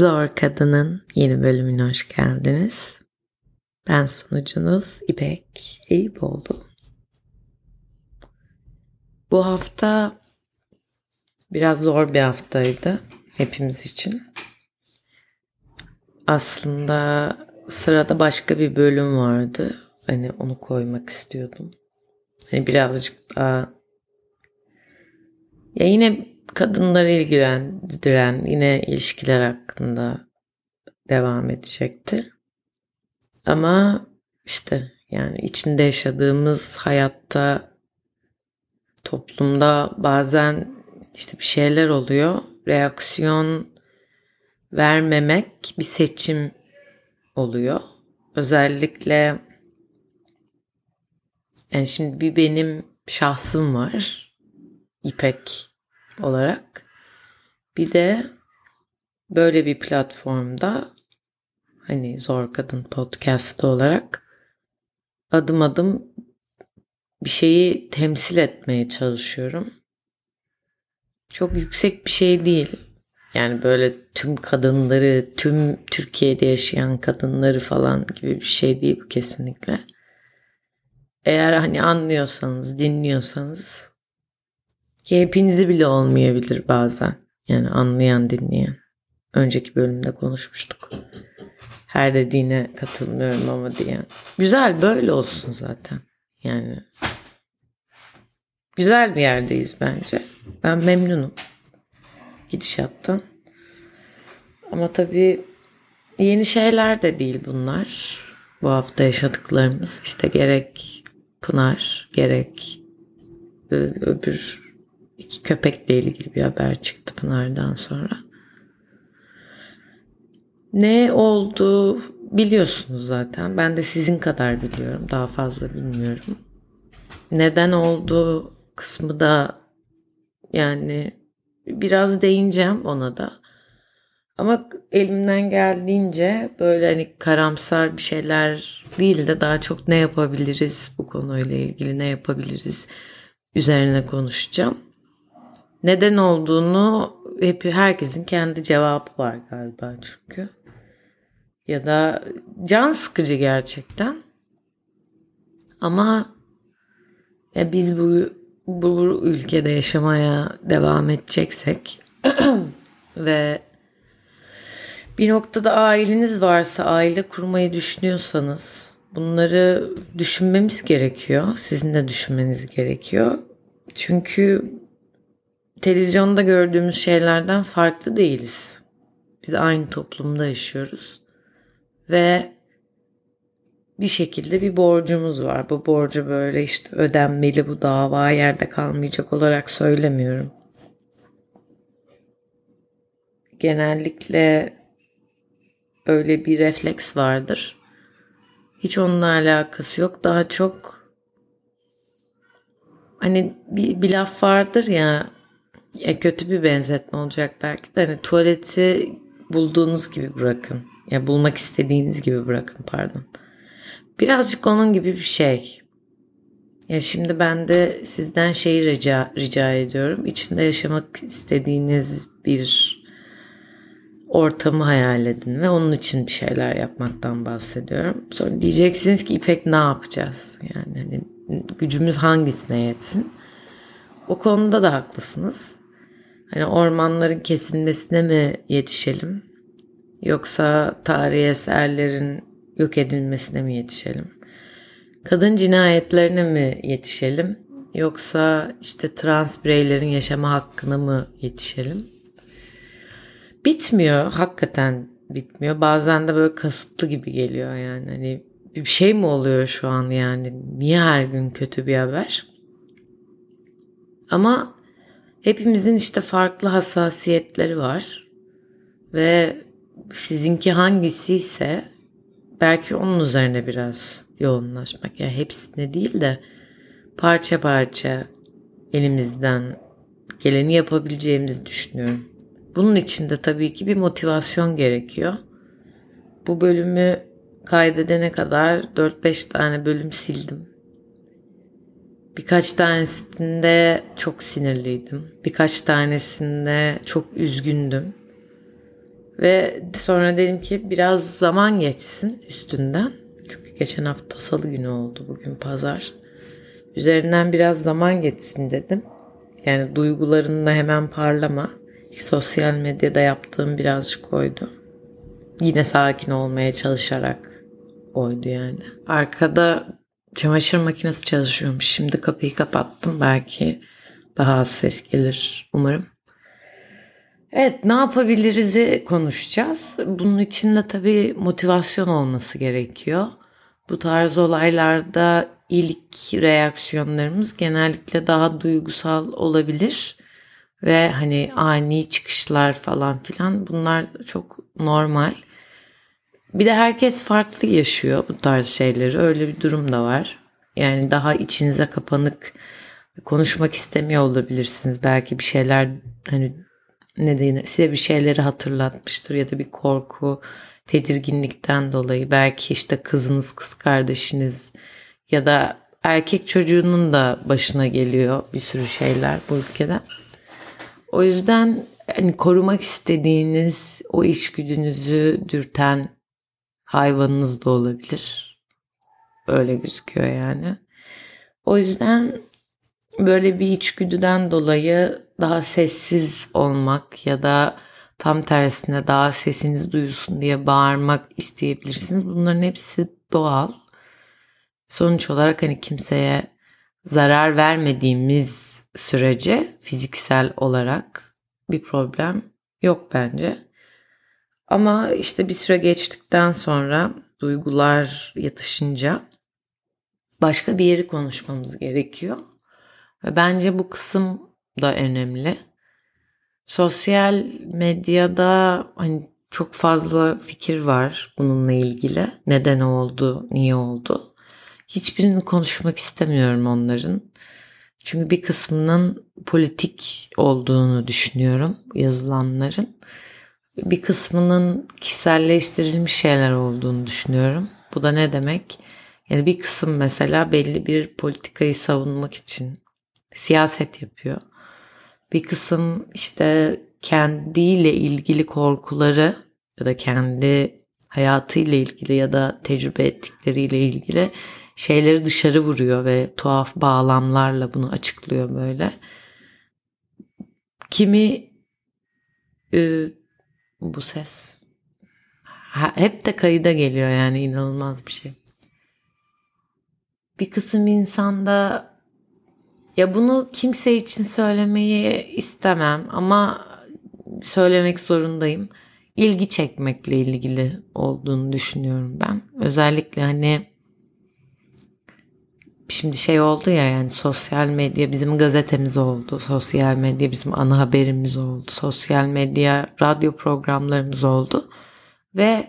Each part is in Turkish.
Zor Kadın'ın yeni bölümüne hoş geldiniz. Ben sunucunuz İpek Eyüboğlu. Bu hafta biraz zor bir haftaydı hepimiz için. Aslında sırada başka bir bölüm vardı. Hani onu koymak istiyordum. Hani birazcık daha ya yine kadınları ilgilendiren yine ilişkiler hakkında devam edecekti. Ama işte yani içinde yaşadığımız hayatta toplumda bazen işte bir şeyler oluyor. Reaksiyon vermemek bir seçim oluyor. Özellikle yani şimdi bir benim şahsım var. İpek olarak. Bir de böyle bir platformda hani Zor Kadın Podcast olarak adım adım bir şeyi temsil etmeye çalışıyorum. Çok yüksek bir şey değil. Yani böyle tüm kadınları, tüm Türkiye'de yaşayan kadınları falan gibi bir şey değil bu kesinlikle. Eğer hani anlıyorsanız, dinliyorsanız ki hepinizi bile olmayabilir bazen. Yani anlayan, dinleyen. Önceki bölümde konuşmuştuk. Her dediğine katılmıyorum ama diyen. Güzel böyle olsun zaten. Yani güzel bir yerdeyiz bence. Ben memnunum gidişattan. Ama tabii yeni şeyler de değil bunlar. Bu hafta yaşadıklarımız işte gerek Pınar gerek öbür iki köpekle ilgili bir haber çıktı Pınar'dan sonra. Ne oldu biliyorsunuz zaten. Ben de sizin kadar biliyorum. Daha fazla bilmiyorum. Neden oldu kısmı da yani biraz değineceğim ona da. Ama elimden geldiğince böyle hani karamsar bir şeyler değil de daha çok ne yapabiliriz bu konuyla ilgili ne yapabiliriz üzerine konuşacağım. Neden olduğunu hep herkesin kendi cevabı var galiba çünkü. Ya da can sıkıcı gerçekten. Ama ya biz bu, bu ülkede yaşamaya devam edeceksek ve bir noktada aileniz varsa, aile kurmayı düşünüyorsanız bunları düşünmemiz gerekiyor. Sizin de düşünmeniz gerekiyor. Çünkü televizyonda gördüğümüz şeylerden farklı değiliz. Biz aynı toplumda yaşıyoruz. Ve bir şekilde bir borcumuz var. Bu borcu böyle işte ödenmeli, bu dava yerde kalmayacak olarak söylemiyorum. Genellikle öyle bir refleks vardır. Hiç onunla alakası yok. Daha çok hani bir, bir laf vardır ya ya kötü bir benzetme olacak belki de hani tuvaleti bulduğunuz gibi bırakın. Ya bulmak istediğiniz gibi bırakın pardon. Birazcık onun gibi bir şey. Ya şimdi ben de sizden şeyi rica, rica ediyorum. İçinde yaşamak istediğiniz bir ortamı hayal edin ve onun için bir şeyler yapmaktan bahsediyorum. Sonra diyeceksiniz ki İpek ne yapacağız? Yani hani gücümüz hangisine yetsin? O konuda da haklısınız. Hani ormanların kesilmesine mi yetişelim? Yoksa tarihi eserlerin yok edilmesine mi yetişelim? Kadın cinayetlerine mi yetişelim? Yoksa işte trans bireylerin yaşama hakkına mı yetişelim? Bitmiyor. Hakikaten bitmiyor. Bazen de böyle kasıtlı gibi geliyor yani. Hani bir şey mi oluyor şu an yani? Niye her gün kötü bir haber? Ama hepimizin işte farklı hassasiyetleri var. Ve sizinki hangisi ise belki onun üzerine biraz yoğunlaşmak. Yani hepsine değil de parça parça elimizden geleni yapabileceğimizi düşünüyorum. Bunun için de tabii ki bir motivasyon gerekiyor. Bu bölümü kaydedene kadar 4-5 tane bölüm sildim. Birkaç tanesinde çok sinirliydim. Birkaç tanesinde çok üzgündüm. Ve sonra dedim ki biraz zaman geçsin üstünden. Çünkü geçen hafta salı günü oldu bugün pazar. Üzerinden biraz zaman geçsin dedim. Yani duygularında hemen parlama. Sosyal medyada yaptığım birazcık oydu. Yine sakin olmaya çalışarak oydu yani. Arkada çamaşır makinesi çalışıyormuş. Şimdi kapıyı kapattım. Belki daha az ses gelir umarım. Evet ne yapabiliriz'i konuşacağız. Bunun için de tabii motivasyon olması gerekiyor. Bu tarz olaylarda ilk reaksiyonlarımız genellikle daha duygusal olabilir. Ve hani ani çıkışlar falan filan bunlar çok normal. Bir de herkes farklı yaşıyor bu tarz şeyleri. Öyle bir durum da var. Yani daha içinize kapanık konuşmak istemiyor olabilirsiniz. Belki bir şeyler hani ne diyeyim size bir şeyleri hatırlatmıştır ya da bir korku, tedirginlikten dolayı belki işte kızınız, kız kardeşiniz ya da erkek çocuğunun da başına geliyor bir sürü şeyler bu ülkeden. O yüzden hani korumak istediğiniz o içgüdünüzü dürten hayvanınız da olabilir. Öyle gözüküyor yani. O yüzden böyle bir içgüdüden dolayı daha sessiz olmak ya da tam tersine daha sesiniz duyulsun diye bağırmak isteyebilirsiniz. Bunların hepsi doğal. Sonuç olarak hani kimseye zarar vermediğimiz sürece fiziksel olarak bir problem yok bence. Ama işte bir süre geçtikten sonra duygular yatışınca başka bir yeri konuşmamız gerekiyor. Ve bence bu kısım da önemli. Sosyal medyada hani çok fazla fikir var bununla ilgili. Neden oldu, niye oldu? Hiçbirini konuşmak istemiyorum onların. Çünkü bir kısmının politik olduğunu düşünüyorum yazılanların. Bir kısmının kişiselleştirilmiş şeyler olduğunu düşünüyorum. Bu da ne demek? Yani bir kısım mesela belli bir politikayı savunmak için siyaset yapıyor. Bir kısım işte kendiyle ilgili korkuları ya da kendi hayatıyla ilgili ya da tecrübe ettikleriyle ilgili şeyleri dışarı vuruyor ve tuhaf bağlamlarla bunu açıklıyor böyle. Kimi e, bu ses ha, hep de kayıda geliyor yani inanılmaz bir şey. Bir kısım insanda ya bunu kimse için söylemeyi istemem ama söylemek zorundayım. İlgi çekmekle ilgili olduğunu düşünüyorum ben. Özellikle hani şimdi şey oldu ya yani sosyal medya bizim gazetemiz oldu. Sosyal medya bizim ana haberimiz oldu. Sosyal medya radyo programlarımız oldu. Ve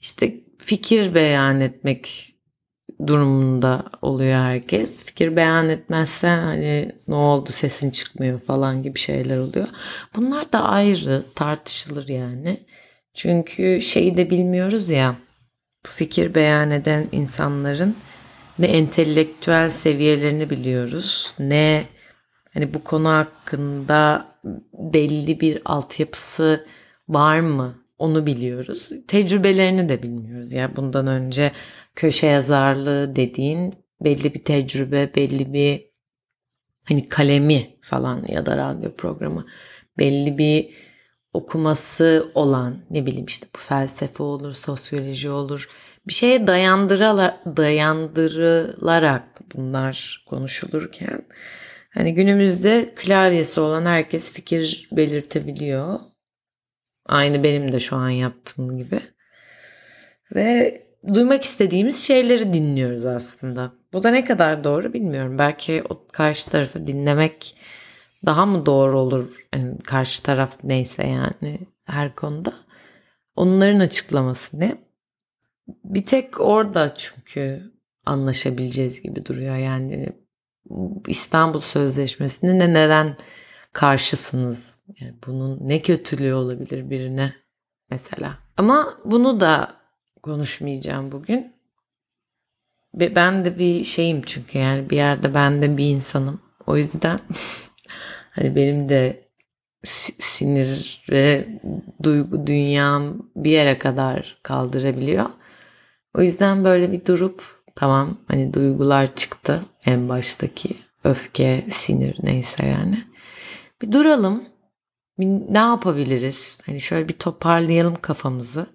işte fikir beyan etmek durumunda oluyor herkes. Fikir beyan etmezsen hani ne oldu sesin çıkmıyor falan gibi şeyler oluyor. Bunlar da ayrı tartışılır yani. Çünkü şeyi de bilmiyoruz ya bu fikir beyan eden insanların ne entelektüel seviyelerini biliyoruz ne hani bu konu hakkında belli bir altyapısı var mı onu biliyoruz. Tecrübelerini de bilmiyoruz. Yani bundan önce köşe yazarlığı dediğin belli bir tecrübe, belli bir hani kalemi falan ya da radyo programı belli bir okuması olan ne bileyim işte bu felsefe olur, sosyoloji olur. Bir şeye dayandırılarak bunlar konuşulurken hani günümüzde klavyesi olan herkes fikir belirtebiliyor. Aynı benim de şu an yaptığım gibi. Ve duymak istediğimiz şeyleri dinliyoruz aslında. Bu da ne kadar doğru bilmiyorum. Belki o karşı tarafı dinlemek daha mı doğru olur? Yani karşı taraf neyse yani her konuda. Onların açıklaması ne? Bir tek orada çünkü anlaşabileceğiz gibi duruyor. Yani İstanbul Sözleşmesi'ne ne neden karşısınız? Yani bunun ne kötülüğü olabilir birine mesela? Ama bunu da konuşmayacağım bugün. Ben de bir şeyim çünkü yani bir yerde ben de bir insanım. O yüzden hani benim de sinir ve duygu dünyam bir yere kadar kaldırabiliyor. O yüzden böyle bir durup tamam hani duygular çıktı en baştaki öfke, sinir neyse yani. Bir duralım. Bir ne yapabiliriz? Hani şöyle bir toparlayalım kafamızı.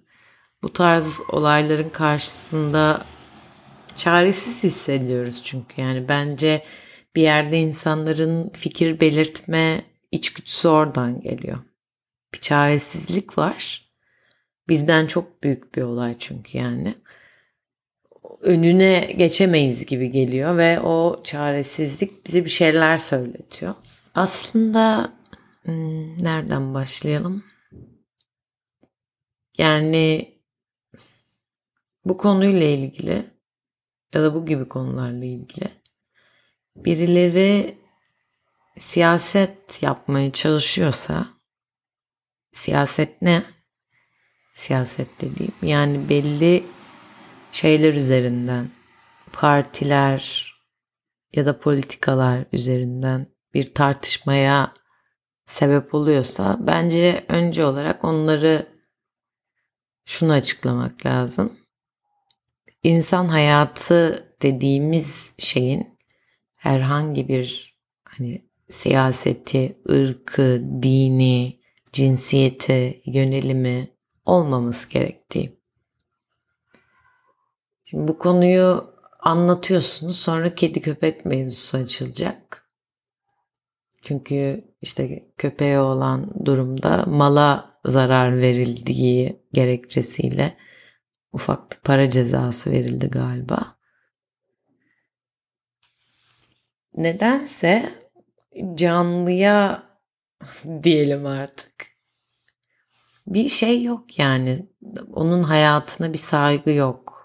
Bu tarz olayların karşısında çaresiz hissediyoruz çünkü yani bence bir yerde insanların fikir belirtme içgüdüsü oradan geliyor. Bir çaresizlik var. Bizden çok büyük bir olay çünkü yani. Önüne geçemeyiz gibi geliyor ve o çaresizlik bize bir şeyler söyletiyor. Aslında hmm, nereden başlayalım? Yani bu konuyla ilgili ya da bu gibi konularla ilgili birileri siyaset yapmaya çalışıyorsa siyaset ne? Siyaset dediğim yani belli şeyler üzerinden partiler ya da politikalar üzerinden bir tartışmaya sebep oluyorsa bence önce olarak onları şunu açıklamak lazım. İnsan hayatı dediğimiz şeyin herhangi bir hani siyaseti, ırkı, dini, cinsiyeti, yönelimi olmaması gerektiği. Şimdi bu konuyu anlatıyorsunuz sonra kedi köpek mevzusu açılacak. Çünkü işte köpeğe olan durumda mala zarar verildiği gerekçesiyle ufak bir para cezası verildi galiba. Nedense canlıya diyelim artık bir şey yok yani. Onun hayatına bir saygı yok.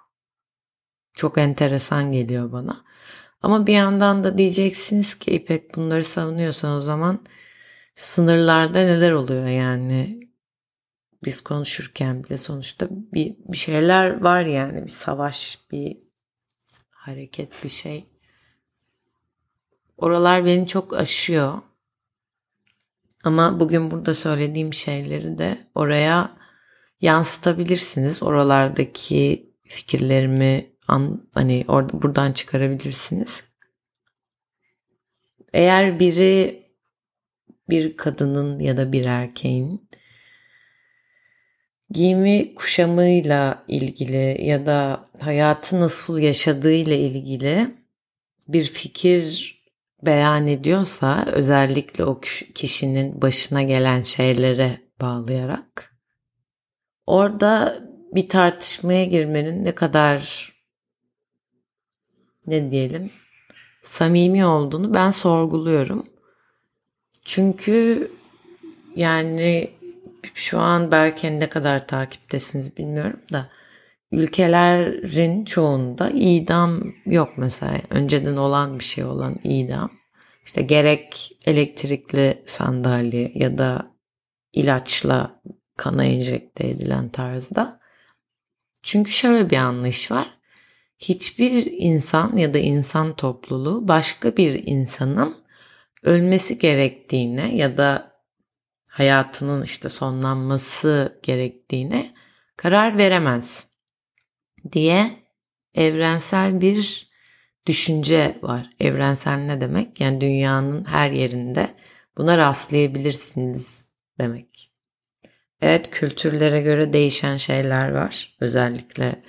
Çok enteresan geliyor bana. Ama bir yandan da diyeceksiniz ki İpek bunları savunuyorsan o zaman sınırlarda neler oluyor? Yani biz konuşurken bile sonuçta bir, bir şeyler var yani. Bir savaş bir hareket bir şey. Oralar beni çok aşıyor. Ama bugün burada söylediğim şeyleri de oraya yansıtabilirsiniz. Oralardaki fikirlerimi an, hani orada buradan çıkarabilirsiniz. Eğer biri bir kadının ya da bir erkeğin giyimi kuşamıyla ilgili ya da hayatı nasıl yaşadığıyla ilgili bir fikir beyan ediyorsa özellikle o kişinin başına gelen şeylere bağlayarak orada bir tartışmaya girmenin ne kadar ne diyelim samimi olduğunu ben sorguluyorum. Çünkü yani şu an belki ne kadar takiptesiniz bilmiyorum da ülkelerin çoğunda idam yok mesela. Önceden olan bir şey olan idam. İşte gerek elektrikli sandalye ya da ilaçla kana enjekte edilen tarzda. Çünkü şöyle bir anlayış var. Hiçbir insan ya da insan topluluğu başka bir insanın ölmesi gerektiğine ya da hayatının işte sonlanması gerektiğine karar veremez diye evrensel bir düşünce var. Evrensel ne demek? Yani dünyanın her yerinde buna rastlayabilirsiniz demek. Evet kültürlere göre değişen şeyler var. Özellikle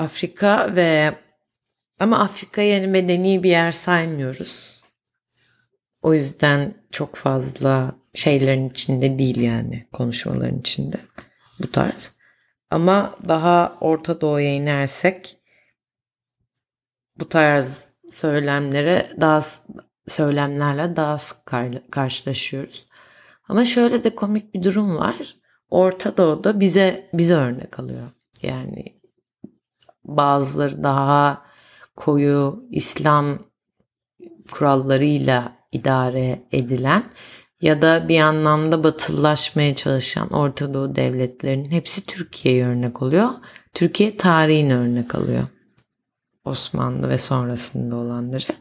Afrika ve ama Afrika yani medeni bir yer saymıyoruz. O yüzden çok fazla şeylerin içinde değil yani konuşmaların içinde bu tarz. Ama daha Orta Doğu'ya inersek bu tarz söylemlere daha söylemlerle daha sık karşılaşıyoruz. Ama şöyle de komik bir durum var. Orta Doğu'da bize bize örnek alıyor. Yani bazıları daha koyu İslam kurallarıyla idare edilen ya da bir anlamda batılılaşmaya çalışan Orta Doğu devletlerinin hepsi Türkiye'ye örnek oluyor. Türkiye tarihine örnek alıyor. Osmanlı ve sonrasında olanları.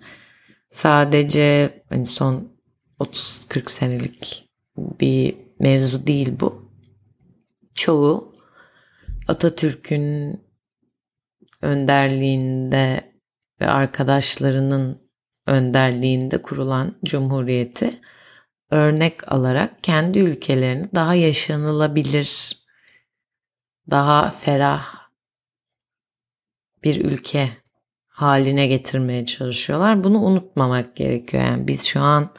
Sadece hani son 30-40 senelik bir mevzu değil bu. Çoğu Atatürk'ün önderliğinde ve arkadaşlarının önderliğinde kurulan cumhuriyeti örnek alarak kendi ülkelerini daha yaşanılabilir, daha ferah bir ülke haline getirmeye çalışıyorlar. Bunu unutmamak gerekiyor. Yani biz şu an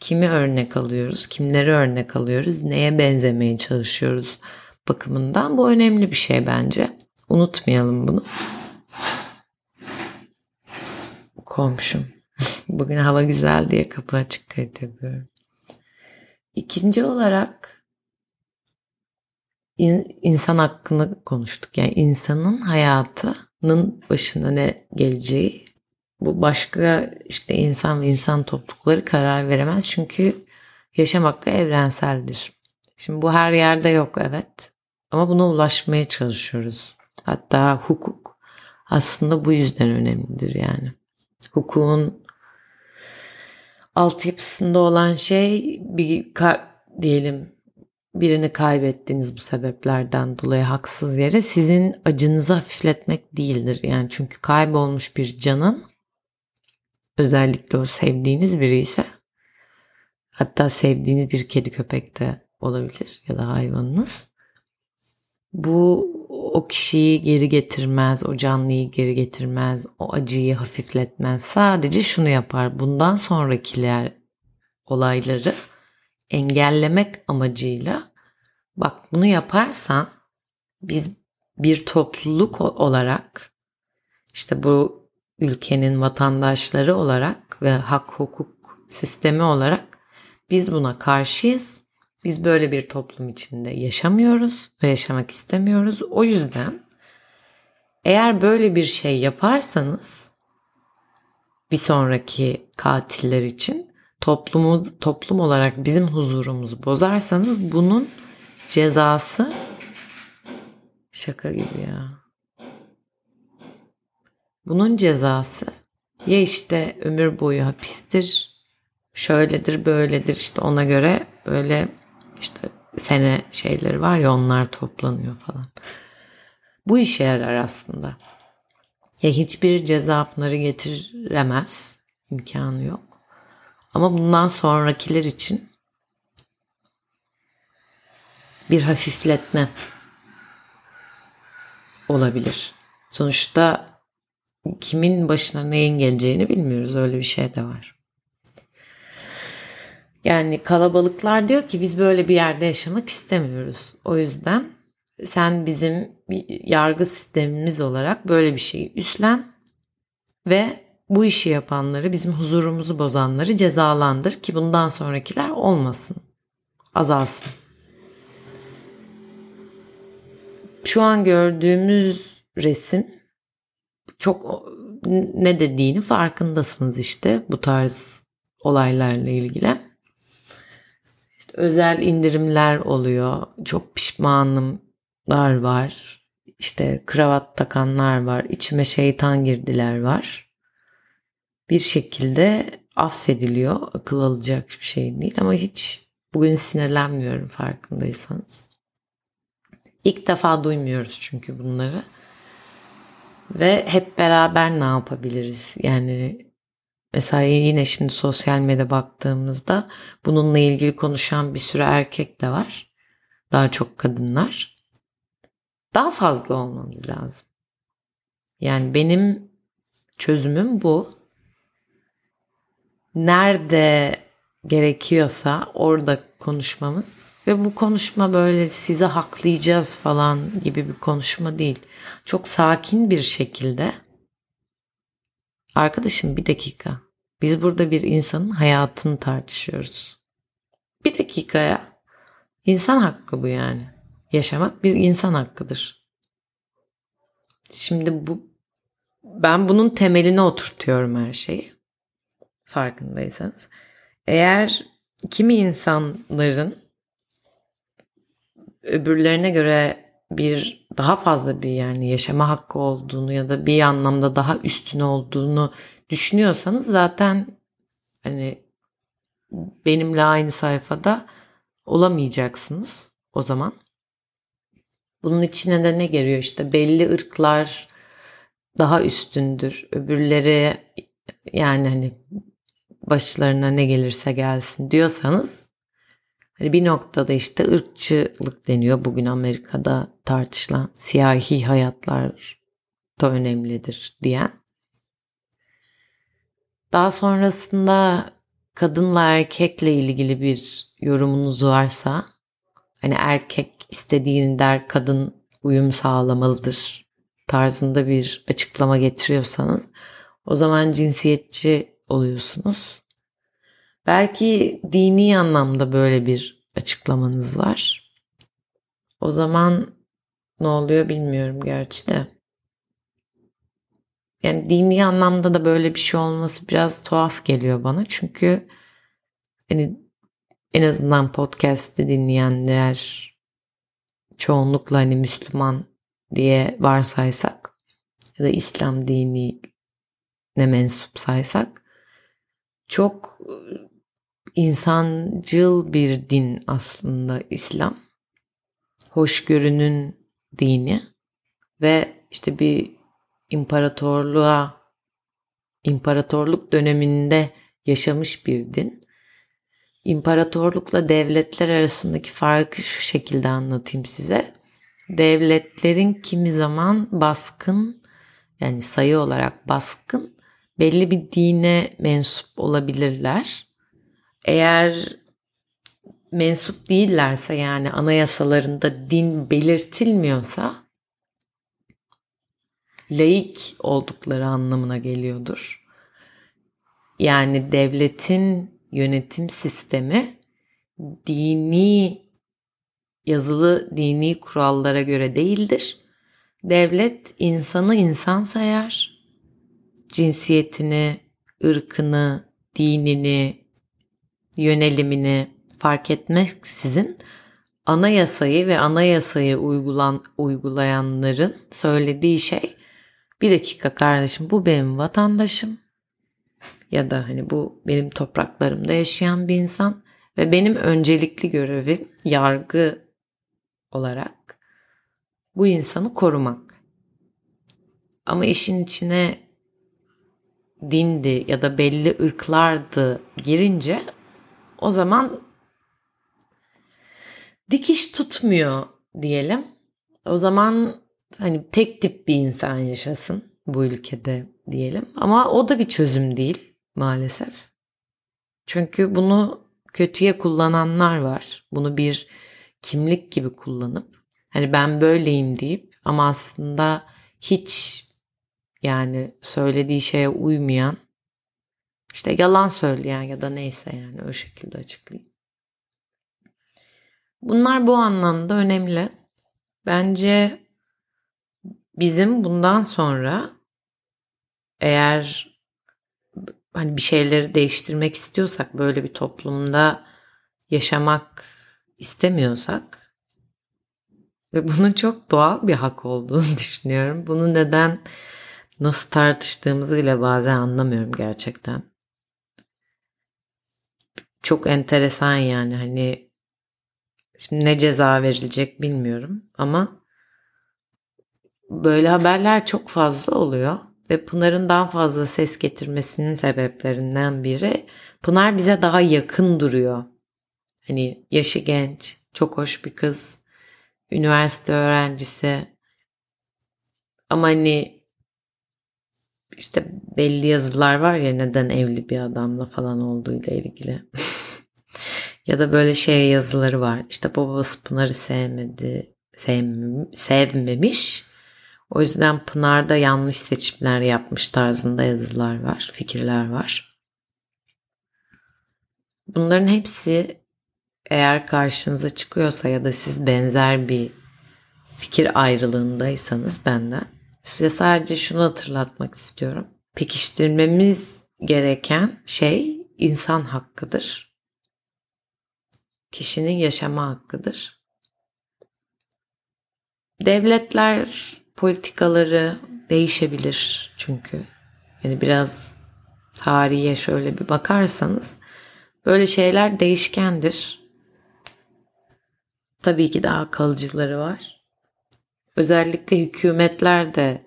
kimi örnek alıyoruz, kimleri örnek alıyoruz, neye benzemeye çalışıyoruz bakımından bu önemli bir şey bence. Unutmayalım bunu. Komşum. Bugün hava güzel diye kapı açık kayıt. İkinci olarak insan hakkını konuştuk. Yani insanın hayatının başına ne geleceği bu başka işte insan ve insan toplulukları karar veremez. Çünkü yaşam hakkı evrenseldir. Şimdi bu her yerde yok evet. Ama buna ulaşmaya çalışıyoruz. Hatta hukuk aslında bu yüzden önemlidir yani. Hukukun altyapısında olan şey bir diyelim birini kaybettiniz bu sebeplerden dolayı haksız yere sizin acınızı hafifletmek değildir. Yani çünkü kaybolmuş bir canın özellikle o sevdiğiniz biri ise hatta sevdiğiniz bir kedi köpek de olabilir ya da hayvanınız. Bu o kişiyi geri getirmez, o canlıyı geri getirmez, o acıyı hafifletmez. Sadece şunu yapar. Bundan sonrakiler olayları engellemek amacıyla bak bunu yaparsan biz bir topluluk olarak işte bu ülkenin vatandaşları olarak ve hak hukuk sistemi olarak biz buna karşıyız. Biz böyle bir toplum içinde yaşamıyoruz ve yaşamak istemiyoruz. O yüzden eğer böyle bir şey yaparsanız bir sonraki katiller için toplumu toplum olarak bizim huzurumuzu bozarsanız bunun cezası şaka gibi ya. Bunun cezası ya işte ömür boyu hapistir, şöyledir, böyledir işte ona göre böyle işte sene şeyleri var ya onlar toplanıyor falan. Bu işe yarar aslında. Ya hiçbir ceza bunları getiremez. imkanı yok. Ama bundan sonrakiler için bir hafifletme olabilir. Sonuçta kimin başına neyin geleceğini bilmiyoruz. Öyle bir şey de var. Yani kalabalıklar diyor ki biz böyle bir yerde yaşamak istemiyoruz. O yüzden sen bizim yargı sistemimiz olarak böyle bir şeyi üstlen ve bu işi yapanları, bizim huzurumuzu bozanları cezalandır ki bundan sonrakiler olmasın, azalsın. Şu an gördüğümüz resim çok ne dediğini farkındasınız işte bu tarz olaylarla ilgili özel indirimler oluyor. Çok pişmanımlar var. İşte kravat takanlar var. İçime şeytan girdiler var. Bir şekilde affediliyor. Akıl alacak bir şey değil ama hiç bugün sinirlenmiyorum farkındaysanız. İlk defa duymuyoruz çünkü bunları. Ve hep beraber ne yapabiliriz? Yani Mesela yine şimdi sosyal medyada baktığımızda bununla ilgili konuşan bir sürü erkek de var. Daha çok kadınlar. Daha fazla olmamız lazım. Yani benim çözümüm bu. Nerede gerekiyorsa orada konuşmamız ve bu konuşma böyle size haklayacağız falan gibi bir konuşma değil. Çok sakin bir şekilde Arkadaşım bir dakika. Biz burada bir insanın hayatını tartışıyoruz. Bir dakikaya insan hakkı bu yani. Yaşamak bir insan hakkıdır. Şimdi bu ben bunun temeline oturtuyorum her şeyi. Farkındaysanız. Eğer kimi insanların öbürlerine göre bir daha fazla bir yani yaşama hakkı olduğunu ya da bir anlamda daha üstün olduğunu düşünüyorsanız zaten hani benimle aynı sayfada olamayacaksınız o zaman. Bunun içine de ne geliyor işte belli ırklar daha üstündür. Öbürleri yani hani başlarına ne gelirse gelsin diyorsanız hani bir noktada işte ırkçılık deniyor. Bugün Amerika'da tartışılan siyahi hayatlar da önemlidir diyen. Daha sonrasında kadınla erkekle ilgili bir yorumunuz varsa hani erkek istediğini der kadın uyum sağlamalıdır tarzında bir açıklama getiriyorsanız o zaman cinsiyetçi oluyorsunuz. Belki dini anlamda böyle bir açıklamanız var. O zaman ne oluyor bilmiyorum gerçi de. Yani dini anlamda da böyle bir şey olması biraz tuhaf geliyor bana. Çünkü hani en azından podcast'i dinleyenler çoğunlukla hani Müslüman diye varsaysak ya da İslam dini ne mensup saysak çok insancıl bir din aslında İslam. Hoşgörünün dini ve işte bir imparatorluğa imparatorluk döneminde yaşamış bir din. İmparatorlukla devletler arasındaki farkı şu şekilde anlatayım size. Devletlerin kimi zaman baskın yani sayı olarak baskın belli bir dine mensup olabilirler. Eğer mensup değillerse yani anayasalarında din belirtilmiyorsa laik oldukları anlamına geliyordur. Yani devletin yönetim sistemi dini yazılı dini kurallara göre değildir. Devlet insanı insan sayar. Cinsiyetini, ırkını, dinini, yönelimini fark etmeksizin anayasayı ve anayasayı uygulan, uygulayanların söylediği şey bir dakika kardeşim bu benim vatandaşım ya da hani bu benim topraklarımda yaşayan bir insan ve benim öncelikli görevim yargı olarak bu insanı korumak. Ama işin içine dindi ya da belli ırklardı girince o zaman dikiş tutmuyor diyelim. O zaman hani tek tip bir insan yaşasın bu ülkede diyelim. Ama o da bir çözüm değil maalesef. Çünkü bunu kötüye kullananlar var. Bunu bir kimlik gibi kullanıp hani ben böyleyim deyip ama aslında hiç yani söylediği şeye uymayan işte yalan söyleyen ya da neyse yani o şekilde açıklayayım. Bunlar bu anlamda önemli. Bence bizim bundan sonra eğer hani bir şeyleri değiştirmek istiyorsak böyle bir toplumda yaşamak istemiyorsak ve bunun çok doğal bir hak olduğunu düşünüyorum. Bunu neden nasıl tartıştığımızı bile bazen anlamıyorum gerçekten. Çok enteresan yani hani şimdi ne ceza verilecek bilmiyorum ama böyle haberler çok fazla oluyor ve Pınar'ın daha fazla ses getirmesinin sebeplerinden biri Pınar bize daha yakın duruyor. Hani yaşı genç, çok hoş bir kız, üniversite öğrencisi. Ama hani işte belli yazılar var ya neden evli bir adamla falan olduğuyla ilgili. ya da böyle şey yazıları var. İşte babası Pınar'ı sevmedi, sevmem, sevmemiş. O yüzden Pınar'da yanlış seçimler yapmış tarzında yazılar var, fikirler var. Bunların hepsi eğer karşınıza çıkıyorsa ya da siz benzer bir fikir ayrılığındaysanız benden size sadece şunu hatırlatmak istiyorum. Pekiştirmemiz gereken şey insan hakkıdır. Kişinin yaşama hakkıdır. Devletler politikaları değişebilir çünkü. Yani biraz tarihe şöyle bir bakarsanız böyle şeyler değişkendir. Tabii ki daha kalıcıları var. Özellikle hükümetler de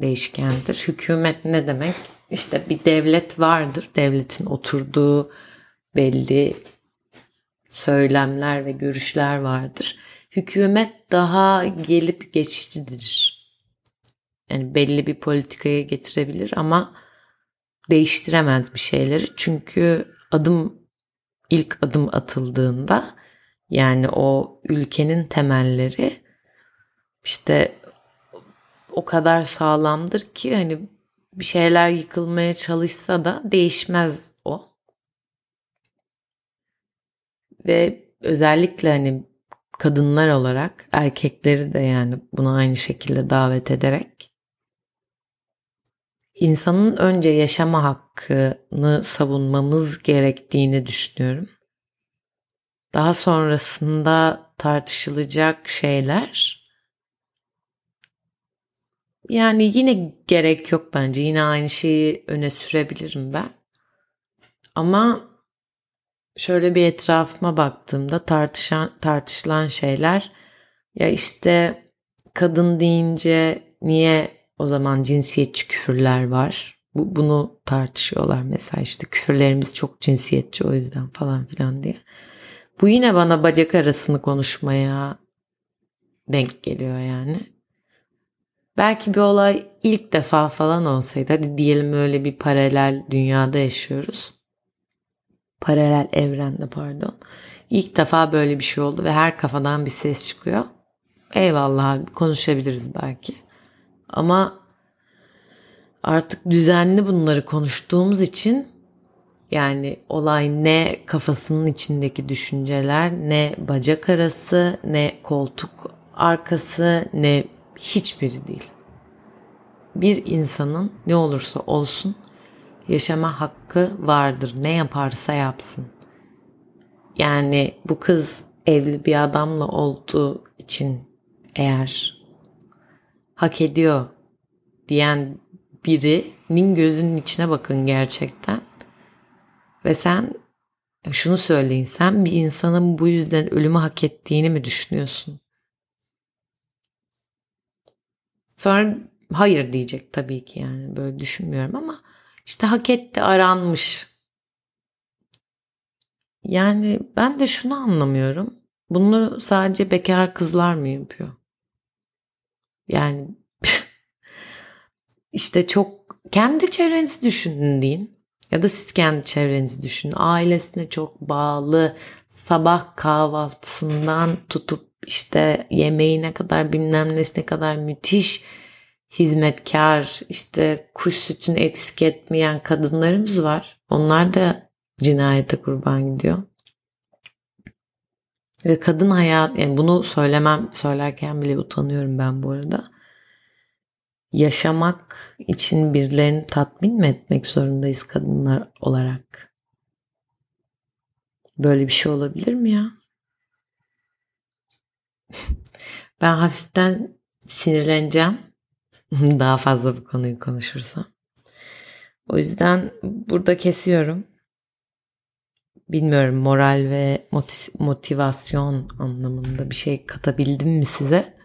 değişkendir. Hükümet ne demek? İşte bir devlet vardır. Devletin oturduğu belli söylemler ve görüşler vardır. Hükümet daha gelip geçicidir. Yani belli bir politikaya getirebilir ama değiştiremez bir şeyleri. Çünkü adım ilk adım atıldığında yani o ülkenin temelleri işte o kadar sağlamdır ki hani bir şeyler yıkılmaya çalışsa da değişmez o. Ve özellikle hani kadınlar olarak erkekleri de yani buna aynı şekilde davet ederek insanın önce yaşama hakkını savunmamız gerektiğini düşünüyorum. Daha sonrasında tartışılacak şeyler yani yine gerek yok bence. Yine aynı şeyi öne sürebilirim ben. Ama şöyle bir etrafıma baktığımda tartışan tartışılan şeyler ya işte kadın deyince niye o zaman cinsiyetçi küfürler var? Bu, bunu tartışıyorlar mesela işte küfürlerimiz çok cinsiyetçi o yüzden falan filan diye. Bu yine bana bacak arasını konuşmaya denk geliyor yani. Belki bir olay ilk defa falan olsaydı hadi diyelim öyle bir paralel dünyada yaşıyoruz. Paralel evrende pardon. İlk defa böyle bir şey oldu ve her kafadan bir ses çıkıyor. Eyvallah abi konuşabiliriz belki. Ama artık düzenli bunları konuştuğumuz için yani olay ne kafasının içindeki düşünceler, ne bacak arası, ne koltuk arkası, ne hiçbiri değil. Bir insanın ne olursa olsun yaşama hakkı vardır. Ne yaparsa yapsın. Yani bu kız evli bir adamla olduğu için eğer hak ediyor diyen birinin gözünün içine bakın gerçekten. Ve sen şunu söyleyin sen bir insanın bu yüzden ölümü hak ettiğini mi düşünüyorsun? Sonra hayır diyecek tabii ki yani böyle düşünmüyorum ama işte hak etti aranmış. Yani ben de şunu anlamıyorum. Bunu sadece bekar kızlar mı yapıyor? Yani işte çok kendi çevrenizi düşünün deyin. Ya da siz kendi çevrenizi düşünün. Ailesine çok bağlı sabah kahvaltısından tutup işte yemeğine kadar bilmem nesine kadar müthiş hizmetkar işte kuş sütünü eksik etmeyen kadınlarımız var. Onlar da cinayete kurban gidiyor. Ve kadın hayat yani bunu söylemem söylerken bile utanıyorum ben bu arada. Yaşamak için birilerini tatmin mi etmek zorundayız kadınlar olarak? Böyle bir şey olabilir mi ya? ben hafiften sinirleneceğim. Daha fazla bu konuyu konuşursam. O yüzden burada kesiyorum. Bilmiyorum moral ve motivasyon anlamında bir şey katabildim mi size?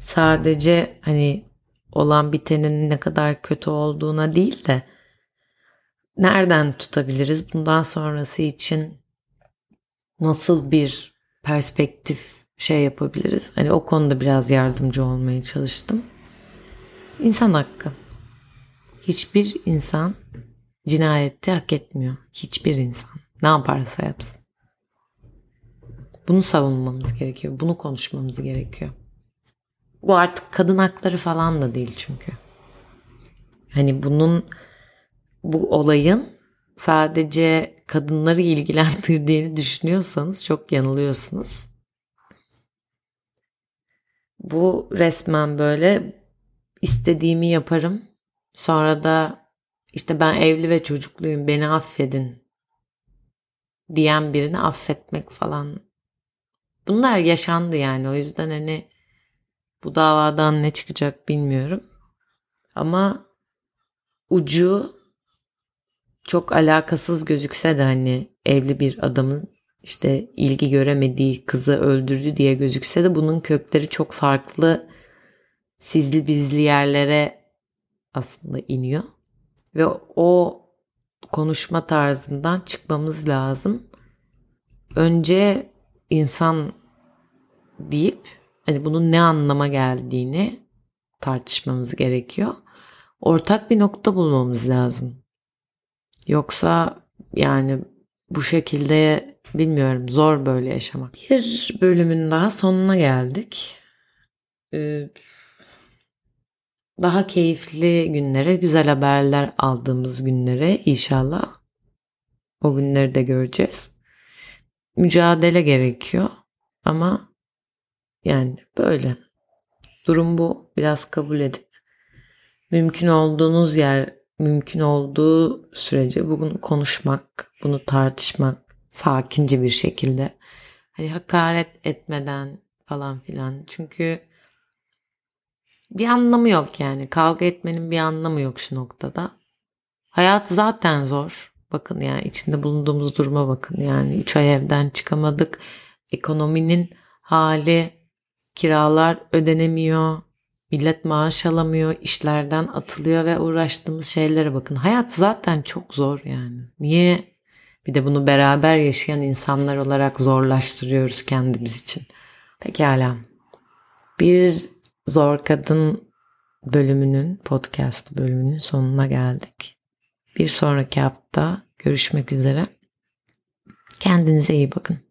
Sadece hani olan bitenin ne kadar kötü olduğuna değil de nereden tutabiliriz? Bundan sonrası için nasıl bir perspektif şey yapabiliriz? Hani o konuda biraz yardımcı olmaya çalıştım. İnsan hakkı. Hiçbir insan cinayeti hak etmiyor. Hiçbir insan. Ne yaparsa yapsın. Bunu savunmamız gerekiyor. Bunu konuşmamız gerekiyor. Bu artık kadın hakları falan da değil çünkü. Hani bunun bu olayın sadece kadınları ilgilendirdiğini düşünüyorsanız çok yanılıyorsunuz. Bu resmen böyle istediğimi yaparım. Sonra da işte ben evli ve çocukluyum beni affedin diyen birini affetmek falan. Bunlar yaşandı yani o yüzden hani bu davadan ne çıkacak bilmiyorum. Ama ucu çok alakasız gözükse de hani evli bir adamın işte ilgi göremediği kızı öldürdü diye gözükse de bunun kökleri çok farklı sizli bizli yerlere aslında iniyor. Ve o konuşma tarzından çıkmamız lazım. Önce insan deyip hani bunun ne anlama geldiğini tartışmamız gerekiyor. Ortak bir nokta bulmamız lazım. Yoksa yani bu şekilde bilmiyorum zor böyle yaşamak. Bir bölümün daha sonuna geldik. Ee, daha keyifli günlere, güzel haberler aldığımız günlere inşallah o günleri de göreceğiz. Mücadele gerekiyor ama yani böyle. Durum bu. Biraz kabul edip mümkün olduğunuz yer mümkün olduğu sürece bunu konuşmak, bunu tartışmak sakince bir şekilde. Hani hakaret etmeden falan filan. Çünkü bir anlamı yok yani. Kavga etmenin bir anlamı yok şu noktada. Hayat zaten zor. Bakın yani içinde bulunduğumuz duruma bakın. Yani 3 ay evden çıkamadık. Ekonominin hali, kiralar ödenemiyor. Millet maaş alamıyor, işlerden atılıyor ve uğraştığımız şeylere bakın. Hayat zaten çok zor yani. Niye bir de bunu beraber yaşayan insanlar olarak zorlaştırıyoruz kendimiz için? Pekala. Bir Zor Kadın bölümünün, podcast bölümünün sonuna geldik. Bir sonraki hafta görüşmek üzere. Kendinize iyi bakın.